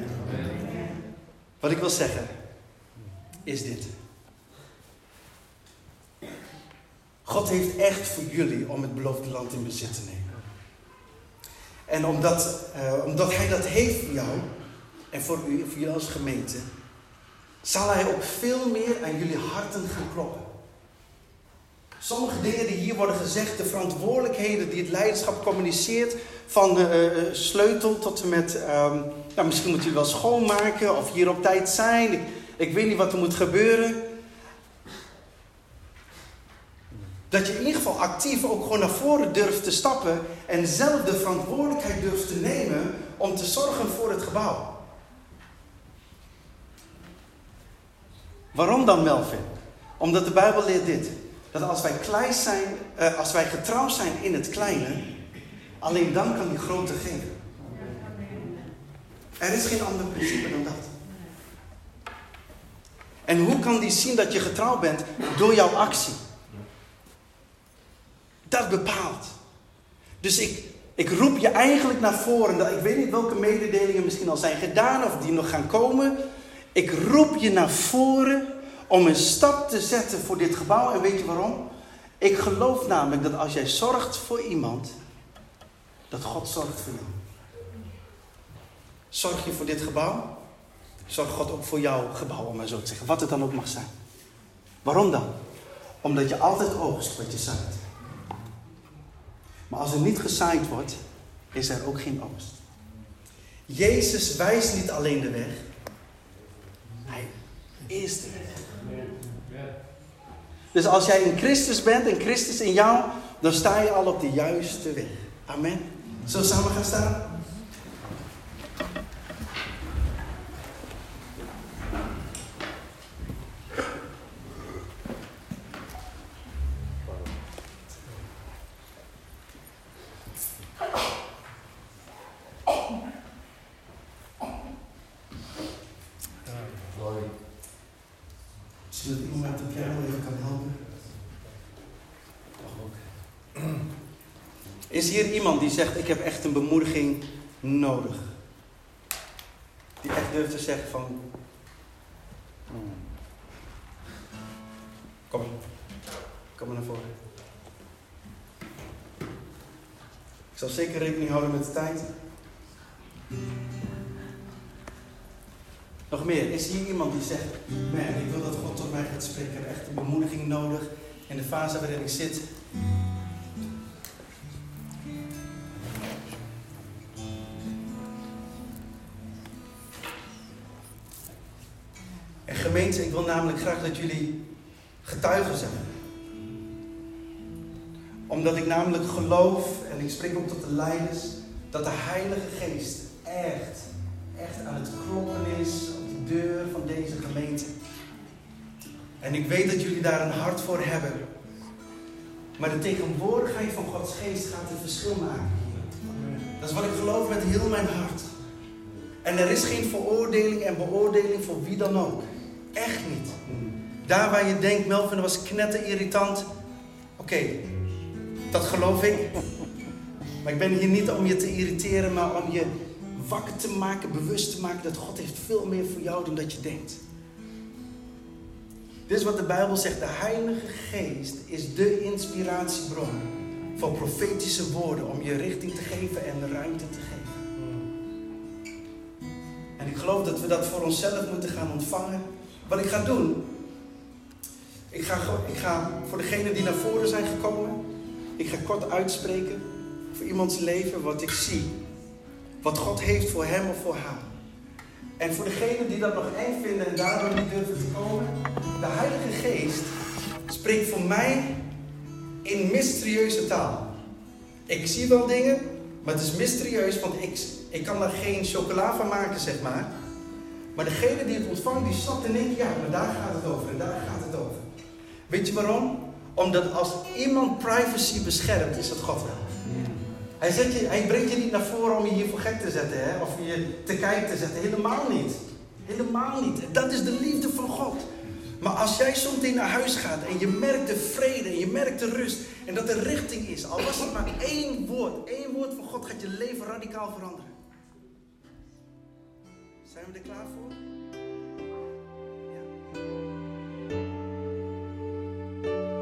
Wat ik wil zeggen is dit. God heeft echt voor jullie om het beloofde land in bezit te nemen. En omdat, uh, omdat Hij dat heeft voor jou en voor, u, voor jullie als gemeente, zal Hij ook veel meer aan jullie harten gaan kloppen. Sommige dingen die hier worden gezegd, de verantwoordelijkheden die het leiderschap communiceert, van uh, sleutel tot en met, um, nou, misschien moet u wel schoonmaken of hier op tijd zijn. Ik, ik weet niet wat er moet gebeuren. Dat je in ieder geval actief ook gewoon naar voren durft te stappen en zelf de verantwoordelijkheid durft te nemen om te zorgen voor het gebouw. Waarom dan Melvin? Omdat de Bijbel leert dit. Dat als wij klein zijn, uh, als wij getrouw zijn in het kleine, alleen dan kan die grote geven. Er is geen ander principe dan dat. En hoe kan die zien dat je getrouw bent? Door jouw actie. Dat bepaalt. Dus ik, ik roep je eigenlijk naar voren. Ik weet niet welke mededelingen misschien al zijn gedaan of die nog gaan komen. Ik roep je naar voren om een stap te zetten voor dit gebouw. En weet je waarom? Ik geloof namelijk dat als jij zorgt voor iemand, dat God zorgt voor jou. Zorg je voor dit gebouw? Zorg God ook voor jouw gebouw, om maar zo te zeggen. Wat het dan ook mag zijn. Waarom dan? Omdat je altijd oogst wat je zaait. Maar als er niet gezaaid wordt, is er ook geen oogst. Jezus wijst niet alleen de weg. Hij is de weg. Dus als jij in Christus bent en Christus in jou, dan sta je al op de juiste weg. Amen. Zullen we samen gaan staan? Misschien dat iemand de piano even kan helpen. Is hier iemand die zegt, ik heb echt een bemoediging nodig? Die echt durft te zeggen van... hmm. Kom. Kom maar naar voren. Ik zal zeker rekening houden met de tijd. Nog meer, is hier iemand die zegt, man, ik wil dat God tot mij gaat spreken. Ik heb echt een bemoediging nodig in de fase waarin ik zit. Namelijk graag dat jullie getuigen zijn. Omdat ik namelijk geloof, en ik spreek ook tot de leiders, dat de Heilige Geest echt, echt aan het kloppen is op de deur van deze gemeente. En ik weet dat jullie daar een hart voor hebben. Maar de tegenwoordigheid van Gods Geest gaat een verschil maken. Dat is wat ik geloof met heel mijn hart. En er is geen veroordeling en beoordeling voor wie dan ook. Echt niet. Daar waar je denkt, Melvin was knetter irritant. Oké, dat geloof ik. Maar ik ben hier niet om je te irriteren, maar om je wakker te maken, bewust te maken dat God heeft veel meer voor jou dan dat je denkt. Dit is wat de Bijbel zegt. De Heilige Geest is de inspiratiebron voor profetische woorden om je richting te geven en ruimte te geven. En ik geloof dat we dat voor onszelf moeten gaan ontvangen. Wat ik ga doen, ik ga, ik ga voor degenen die naar voren zijn gekomen, ik ga kort uitspreken voor iemands leven wat ik zie. Wat God heeft voor hem of voor haar. En voor degenen die dat nog eng vinden en daardoor niet durven te komen, de Heilige Geest spreekt voor mij in mysterieuze taal. Ik zie wel dingen, maar het is mysterieus, want ik, ik kan er geen chocola van maken, zeg maar. Maar degene die het ontvangt, die snapt in één ja, maar daar gaat het over en daar gaat het over. Weet je waarom? Omdat als iemand privacy beschermt, is dat God wel. Hij, hij brengt je niet naar voren om je hier voor gek te zetten, hè? of je te kijken te zetten. Helemaal niet. Helemaal niet. Dat is de liefde van God. Maar als jij zometeen naar huis gaat en je merkt de vrede en je merkt de rust en dat er richting is, al was het maar één woord, één woord van God gaat je leven radicaal veranderen. Zijn we er klaar voor? Ja.